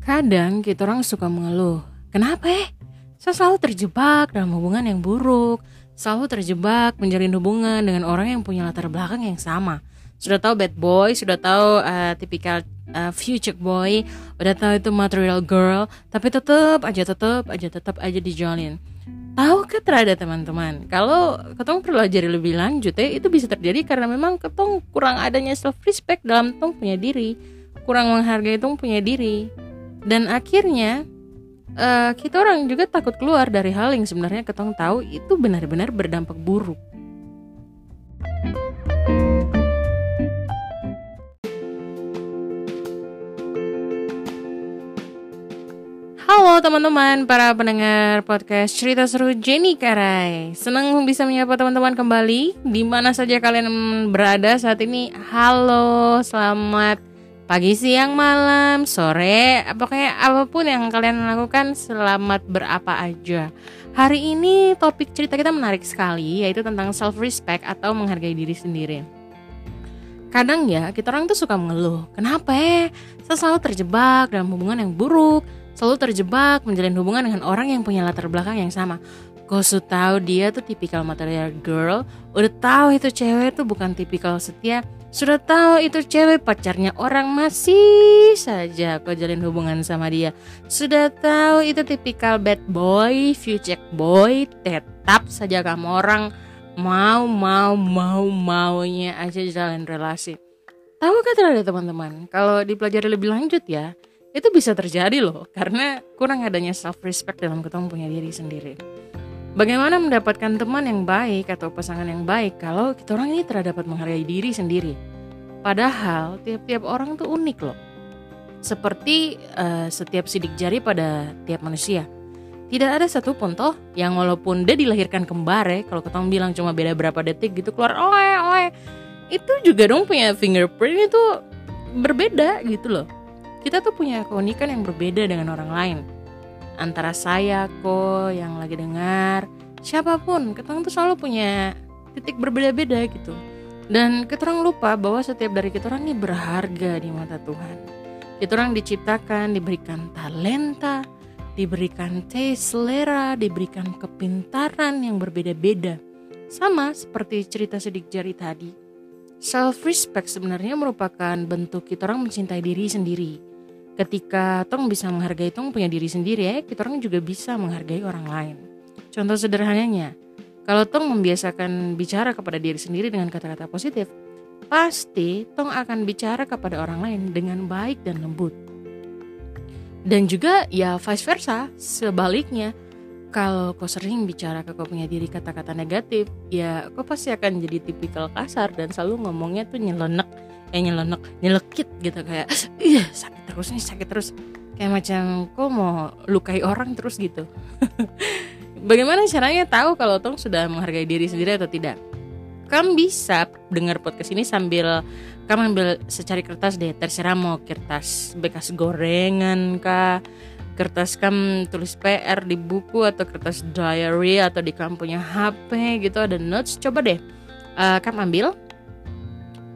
Kadang kita orang suka mengeluh. Kenapa eh? Saya selalu terjebak dalam hubungan yang buruk. Selalu terjebak menjalin hubungan dengan orang yang punya latar belakang yang sama. Sudah tahu bad boy, sudah tahu uh, tipikal uh, future boy, udah tahu itu material girl, tapi tetap aja tetap aja tetap aja dijalin. Tahu kan terada teman-teman, kalau ketong pelajari lebih lanjut ya itu bisa terjadi karena memang ketong kurang adanya self respect dalam tong punya diri, kurang menghargai tong punya diri, dan akhirnya uh, kita orang juga takut keluar dari hal yang sebenarnya ketong tahu itu benar-benar berdampak buruk. Halo teman-teman, para pendengar podcast cerita seru Jenny Karai. Senang bisa menyapa teman-teman kembali. Di mana saja kalian berada saat ini? Halo, selamat pagi, siang, malam, sore Pokoknya apa pun yang kalian lakukan, selamat berapa aja Hari ini topik cerita kita menarik sekali Yaitu tentang self-respect atau menghargai diri sendiri Kadang ya, kita orang tuh suka mengeluh Kenapa ya? Saya selalu terjebak dalam hubungan yang buruk selalu terjebak menjalin hubungan dengan orang yang punya latar belakang yang sama. Gue sudah tahu dia tuh tipikal material girl, udah tahu itu cewek tuh bukan tipikal setia, sudah tahu itu cewek pacarnya orang masih saja kau jalin hubungan sama dia. Sudah tahu itu tipikal bad boy, future boy, tetap saja kamu orang mau mau mau maunya aja jalan relasi. Tahu kan terhadap teman-teman, kalau dipelajari lebih lanjut ya, itu bisa terjadi loh karena kurang adanya self respect dalam ketemu punya diri sendiri. Bagaimana mendapatkan teman yang baik atau pasangan yang baik kalau kita orang ini tidak dapat menghargai diri sendiri? Padahal tiap-tiap orang tuh unik loh. Seperti uh, setiap sidik jari pada tiap manusia. Tidak ada satu pun toh yang walaupun dia dilahirkan kembar ya, kalau ketemu bilang cuma beda berapa detik gitu keluar oe oe. Itu juga dong punya fingerprint itu berbeda gitu loh kita tuh punya keunikan yang berbeda dengan orang lain. Antara saya, kok yang lagi dengar, siapa pun, kita tuh selalu punya titik berbeda-beda gitu. Dan kita orang lupa bahwa setiap dari kita orang ini berharga di mata Tuhan. Kita orang diciptakan, diberikan talenta, diberikan taste selera, diberikan kepintaran yang berbeda-beda. Sama seperti cerita sidik jari tadi. Self respect sebenarnya merupakan bentuk kita orang mencintai diri sendiri ketika tong bisa menghargai tong punya diri sendiri ya kita orang juga bisa menghargai orang lain. Contoh sederhananya kalau tong membiasakan bicara kepada diri sendiri dengan kata-kata positif pasti tong akan bicara kepada orang lain dengan baik dan lembut. Dan juga ya vice versa sebaliknya. Kalau kau sering bicara ke kau punya diri kata-kata negatif ya kau pasti akan jadi tipikal kasar dan selalu ngomongnya tuh nyelenek eh nyelenek nyelekit gitu kayak iya sakit terus nih sakit terus. Kayak macam kok mau lukai orang terus? gitu. Bagaimana caranya tahu kalau tong sudah menghargai diri sendiri atau tidak? Kamu bisa dengar podcast ini sambil kamu ambil secari kertas deh terserah mau kertas bekas gorengan kah kertas kamu tulis PR di buku atau kertas diary atau di kamu punya HP gitu ada notes coba deh. Uh, kamu ambil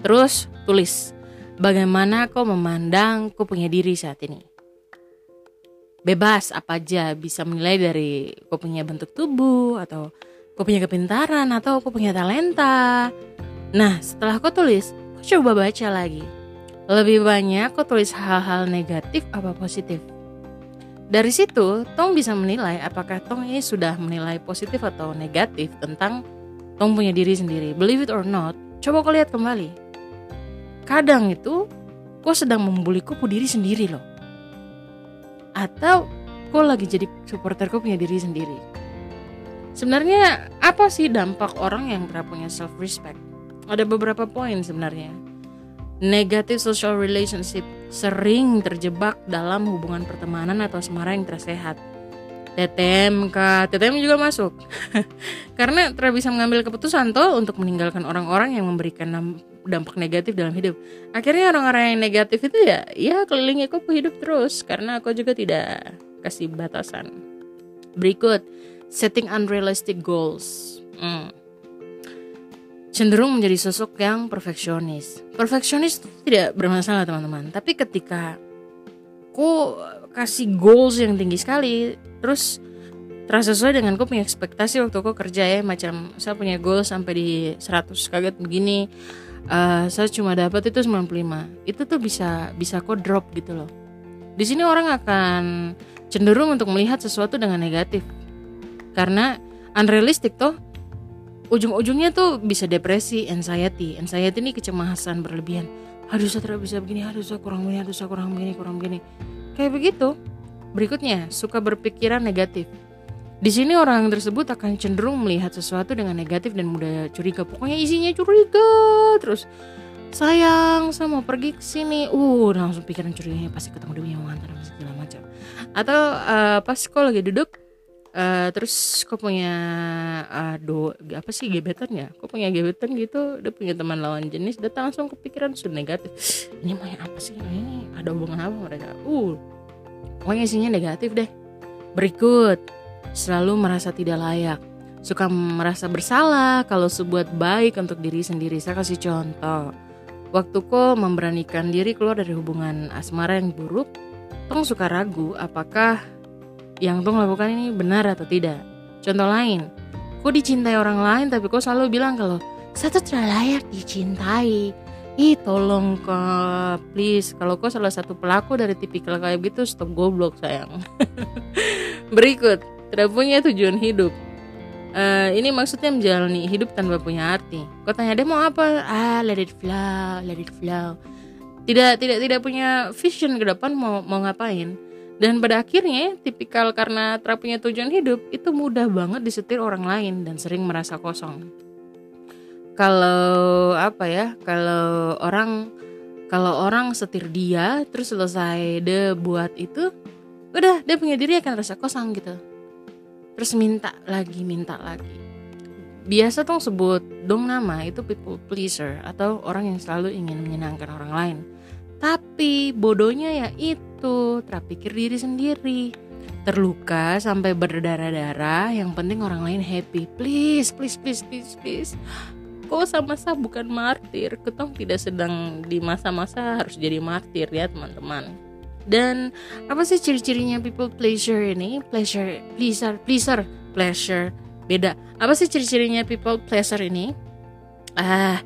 terus Tulis, bagaimana kau memandang kau punya diri saat ini? Bebas apa aja bisa menilai dari kau punya bentuk tubuh atau kau punya kepintaran atau kau punya talenta. Nah setelah kau tulis, kau coba baca lagi. Lebih banyak kau tulis hal-hal negatif apa positif. Dari situ, Tong bisa menilai apakah Tong ini sudah menilai positif atau negatif tentang Tong punya diri sendiri. Believe it or not, coba kau lihat kembali kadang itu kok sedang membuli kupu diri sendiri loh. Atau kok lagi jadi supporter kok punya diri sendiri. Sebenarnya apa sih dampak orang yang tidak punya self respect ada beberapa poin sebenarnya. Negative social relationship sering terjebak dalam hubungan pertemanan atau asmara yang tersehat. TTM kah? TTM juga masuk. Karena tidak bisa mengambil keputusan toh untuk meninggalkan orang-orang yang memberikan dampak negatif dalam hidup. Akhirnya orang-orang yang negatif itu ya ya keliling aku hidup terus karena aku juga tidak kasih batasan. Berikut setting unrealistic goals. Hmm. cenderung menjadi sosok yang perfeksionis. Perfeksionis tidak bermasalah teman-teman. Tapi ketika ku kasih goals yang tinggi sekali terus terasa sesuai dengan kau punya ekspektasi waktu kau kerja ya macam saya punya goal sampai di 100 kaget begini uh, saya cuma dapat itu 95 itu tuh bisa bisa kau drop gitu loh. Di sini orang akan cenderung untuk melihat sesuatu dengan negatif. Karena unrealistic toh. Ujung-ujungnya tuh bisa depresi anxiety. Anxiety ini kecemasan berlebihan. Aduh saya tidak bisa begini. Aduh saya kurang begini aduh saya kurang begini kurang begini. Kayak begitu. Berikutnya suka berpikiran negatif di sini orang tersebut akan cenderung melihat sesuatu dengan negatif dan mudah curiga. Pokoknya isinya curiga terus. Sayang, saya mau pergi ke sini. Uh, langsung pikiran curiganya pasti ketemu dia mantan segala macam. Atau uh, pas kau lagi duduk uh, terus kau punya uh, apa sih gebetan ya? Kau punya gebetan gitu, dia punya teman lawan jenis, datang langsung kepikiran sudah negatif. Ini mau apa sih? Ini ada hubungan apa mereka? Uh, pokoknya isinya negatif deh. Berikut selalu merasa tidak layak, suka merasa bersalah kalau sebuat baik untuk diri sendiri. Saya kasih contoh. Waktu kok memberanikan diri keluar dari hubungan asmara yang buruk, Tong suka ragu apakah yang Tong lakukan ini benar atau tidak. Contoh lain, kok dicintai orang lain tapi kok selalu bilang kalau saya tuh tidak layak dicintai. Ih tolong kok please Kalau kok salah satu pelaku dari tipikal kayak gitu Stop goblok sayang Berikut tidak punya tujuan hidup. Uh, ini maksudnya menjalani hidup tanpa punya arti. Kau tanya dia mau apa? Ah, let it flow, let it flow. Tidak tidak tidak punya vision ke depan mau mau ngapain. Dan pada akhirnya tipikal karena tidak punya tujuan hidup itu mudah banget disetir orang lain dan sering merasa kosong. Kalau apa ya? Kalau orang kalau orang setir dia terus selesai dia buat itu udah dia punya diri akan rasa kosong gitu terus minta lagi minta lagi. Biasa tuh sebut dong nama itu people pleaser atau orang yang selalu ingin menyenangkan orang lain. Tapi bodohnya ya itu terpikir diri sendiri. Terluka sampai berdarah-darah yang penting orang lain happy. Please please please please please. Kok sama-sama bukan martir? Ketong tidak sedang di masa-masa harus jadi martir ya teman-teman dan apa sih ciri-cirinya people pleasure ini? Pleasure, pleaser, pleaser, pleasure. Beda. Apa sih ciri-cirinya people pleaser ini? Ah,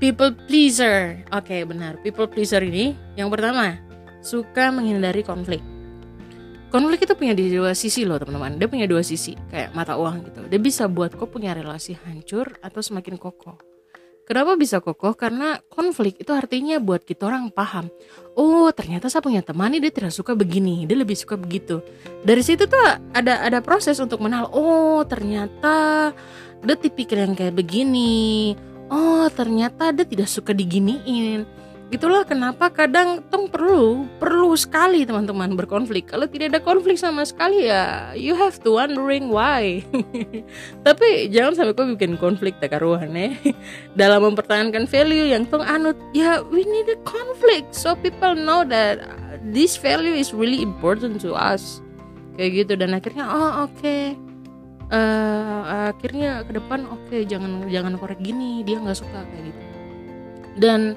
people pleaser. Oke, okay, benar. People pleaser ini yang pertama, suka menghindari konflik. Konflik itu punya dua sisi loh teman-teman. Dia punya dua sisi, kayak mata uang gitu. Dia bisa buat kau punya relasi hancur atau semakin kokoh. Kenapa bisa kokoh? Karena konflik itu artinya buat kita orang paham. Oh ternyata saya punya teman nih dia tidak suka begini, dia lebih suka begitu. Dari situ tuh ada ada proses untuk mengenal. Oh ternyata dia tipikal yang kayak begini. Oh ternyata dia tidak suka diginiin Itulah kenapa kadang tong perlu perlu sekali teman-teman berkonflik. Kalau tidak ada konflik sama sekali ya you have to wondering why. Tapi jangan sampai kau bikin konflik tak karuan ya. Dalam mempertahankan value yang tong anut, ya we need a conflict so people know that this value is really important to us. Kayak gitu dan akhirnya oh oke. Okay. Uh, eh, akhirnya ke depan oke okay, jangan jangan korek gini dia nggak suka kayak gitu dan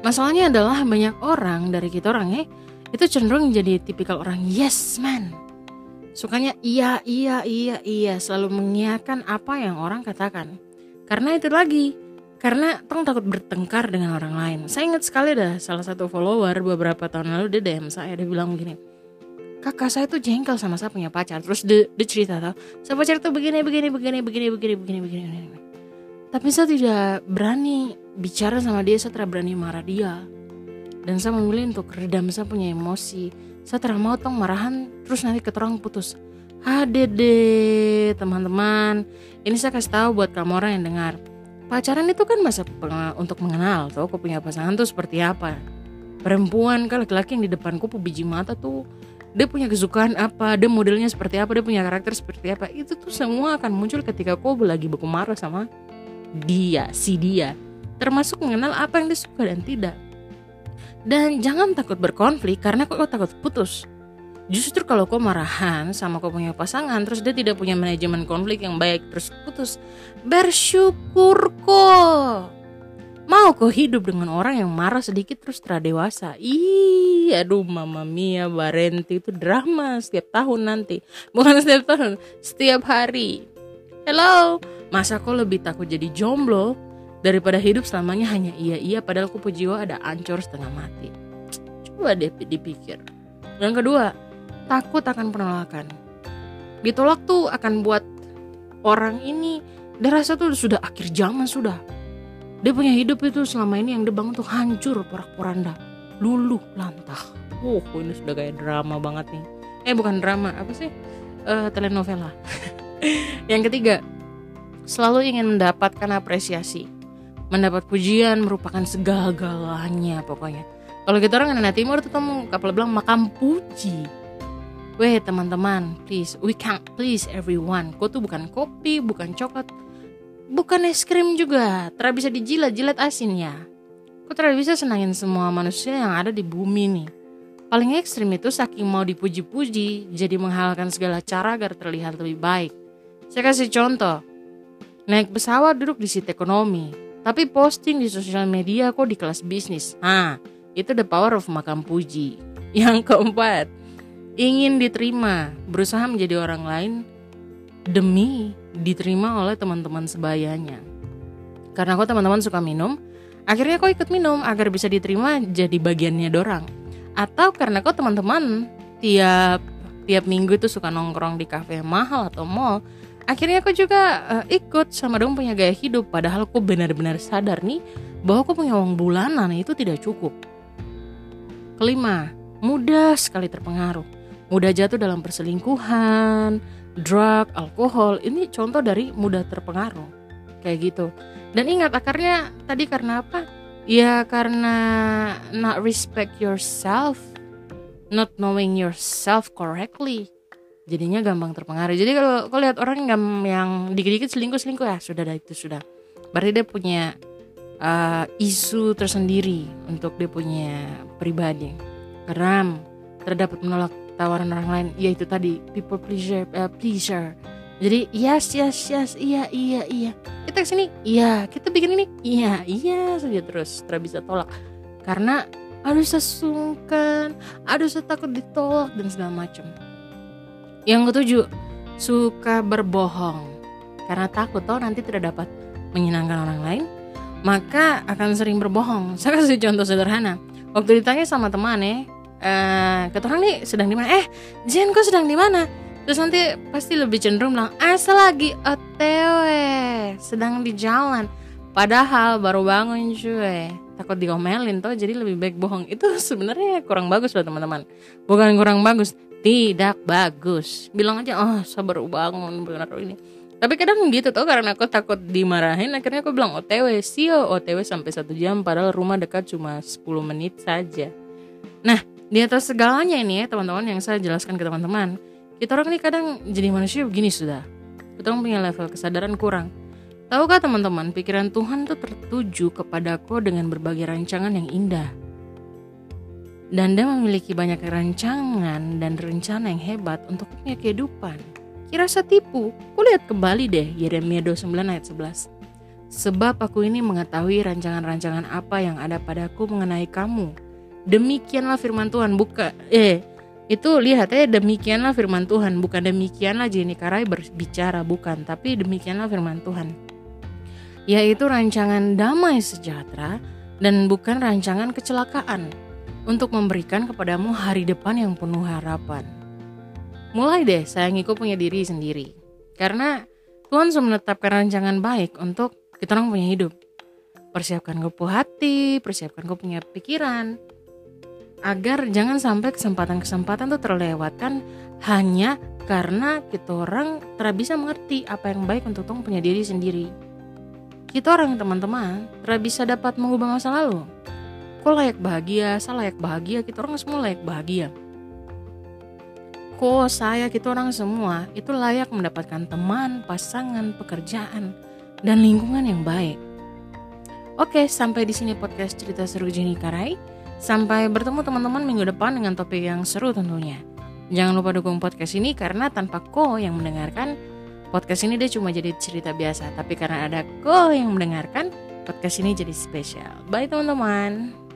Masalahnya adalah banyak orang dari kita orang ya itu cenderung jadi tipikal orang yes man. Sukanya iya iya iya iya selalu mengiyakan apa yang orang katakan. Karena itu lagi karena tong takut bertengkar dengan orang lain. Saya ingat sekali dah salah satu follower beberapa tahun lalu dia DM saya dia bilang gini, kakak saya tuh jengkel sama saya punya pacar terus dia, dia cerita tau saya pacar tuh begini begini begini begini begini begini begini, begini. Tapi saya tidak berani bicara sama dia saya tidak berani marah dia. Dan saya memilih untuk redam saya punya emosi. Saya tidak mau tong marahan terus nanti keterang putus. Dede teman-teman ini saya kasih tahu buat kamu orang yang dengar. Pacaran itu kan masa untuk mengenal tuh aku punya pasangan tuh seperti apa. Perempuan kan laki-laki yang di depanku biji mata tuh dia punya kesukaan apa, dia modelnya seperti apa, dia punya karakter seperti apa, itu tuh semua akan muncul ketika kau lagi beku marah sama dia, si dia termasuk mengenal apa yang dia suka dan tidak. Dan jangan takut berkonflik karena kok takut putus. Justru kalau kau marahan sama kau punya pasangan terus dia tidak punya manajemen konflik yang baik terus putus, bersyukur kok. Mau kau hidup dengan orang yang marah sedikit terus dewasa? Ih, aduh mama mia barenti itu drama setiap tahun nanti bukan setiap tahun setiap hari hello masa kau lebih takut jadi jomblo daripada hidup selamanya hanya iya iya padahal kupu jiwa ada ancur setengah mati? Coba deh dipikir. Yang kedua takut akan penolakan. Ditolak tuh akan buat orang ini dia rasa tuh sudah akhir zaman sudah. Dia punya hidup itu selama ini yang dia bangun tuh hancur porak-poranda luluh lantah. Oh ini sudah kayak drama banget nih. Eh bukan drama apa sih? Uh, telenovela. Yang ketiga selalu ingin mendapatkan apresiasi mendapat pujian merupakan segala-galanya pokoknya kalau kita orang anak timur tuh kamu kapal bilang makam puji Weh teman-teman, please, we can't please everyone. Kau tuh bukan kopi, bukan coklat, bukan es krim juga. Tidak bisa dijilat-jilat asinnya. Kau tidak bisa senangin semua manusia yang ada di bumi nih. Paling ekstrim itu saking mau dipuji-puji, jadi menghalalkan segala cara agar terlihat lebih baik. Saya kasih contoh, naik pesawat duduk di seat ekonomi, tapi posting di sosial media kok di kelas bisnis. Nah, itu the power of makam puji. Yang keempat, ingin diterima, berusaha menjadi orang lain demi diterima oleh teman-teman sebayanya. Karena kok teman-teman suka minum, akhirnya kok ikut minum agar bisa diterima jadi bagiannya dorang. Atau karena kok teman-teman tiap tiap minggu itu suka nongkrong di kafe mahal atau mall, akhirnya kok juga uh, ikut sama dong punya gaya hidup padahal kok benar-benar sadar nih bahwa kok punya uang bulanan itu tidak cukup. Kelima, mudah sekali terpengaruh mudah jatuh dalam perselingkuhan, drug, alkohol. Ini contoh dari mudah terpengaruh. Kayak gitu. Dan ingat akarnya tadi karena apa? Ya karena not respect yourself, not knowing yourself correctly. Jadinya gampang terpengaruh. Jadi kalau kau lihat orang yang, yang dikit-dikit selingkuh-selingkuh ya sudah dah itu sudah. Berarti dia punya uh, isu tersendiri untuk dia punya pribadi. Keram, terdapat menolak tawaran orang lain yaitu tadi people pleasure uh, pleasure jadi yes yes yes iya iya iya kita ke sini iya kita bikin ini iya iya saja terus tidak bisa tolak karena aduh saya sungkan aduh saya takut ditolak dan segala macam yang ketujuh suka berbohong. Karena takut tau nanti tidak dapat menyenangkan orang lain maka akan sering berbohong. Saya kasih contoh sederhana. Waktu ditanya sama teman ya uh, kata orang nih sedang di mana? Eh Jen kok sedang di mana? Terus nanti pasti lebih cenderung bilang ah, lagi otw sedang di jalan. Padahal baru bangun cuy. Takut diomelin tuh jadi lebih baik bohong. Itu sebenarnya kurang bagus loh teman-teman. Bukan kurang bagus tidak bagus. Bilang aja oh sabar bangun benar ini. Tapi kadang gitu tuh karena aku takut dimarahin akhirnya aku bilang otw sio otw sampai satu jam padahal rumah dekat cuma 10 menit saja. Nah di atas segalanya ini ya teman-teman yang saya jelaskan ke teman-teman kita orang ini kadang jadi manusia begini sudah. Kita punya level kesadaran kurang. Tahukah teman-teman pikiran Tuhan itu tertuju kepadaku dengan berbagai rancangan yang indah dan dia memiliki banyak rancangan dan rencana yang hebat untuk punya kehidupan. Kira saya tipu, ku lihat kembali deh Yeremia 29 ayat 11. Sebab aku ini mengetahui rancangan-rancangan apa yang ada padaku mengenai kamu, demikianlah firman Tuhan buka eh itu lihat ya demikianlah firman Tuhan bukan demikianlah Jenny Karai berbicara bukan tapi demikianlah firman Tuhan yaitu rancangan damai sejahtera dan bukan rancangan kecelakaan untuk memberikan kepadamu hari depan yang penuh harapan mulai deh saya ngikut punya diri sendiri karena Tuhan sudah menetapkan rancangan baik untuk kita orang punya hidup persiapkan kau hati persiapkan kau punya pikiran agar jangan sampai kesempatan-kesempatan tuh terlewatkan hanya karena kita orang tidak bisa mengerti apa yang baik untuk tong punya diri sendiri. Kita orang teman-teman tidak bisa dapat mengubah masa lalu. Kok layak bahagia, saya layak bahagia, kita orang semua layak bahagia. Kok saya, kita orang semua itu layak mendapatkan teman, pasangan, pekerjaan, dan lingkungan yang baik. Oke, sampai di sini podcast cerita seru Jenny Karai. Sampai bertemu teman-teman minggu depan dengan topik yang seru tentunya. Jangan lupa dukung podcast ini karena tanpa ko yang mendengarkan, podcast ini dia cuma jadi cerita biasa. Tapi karena ada ko yang mendengarkan, podcast ini jadi spesial. Bye teman-teman.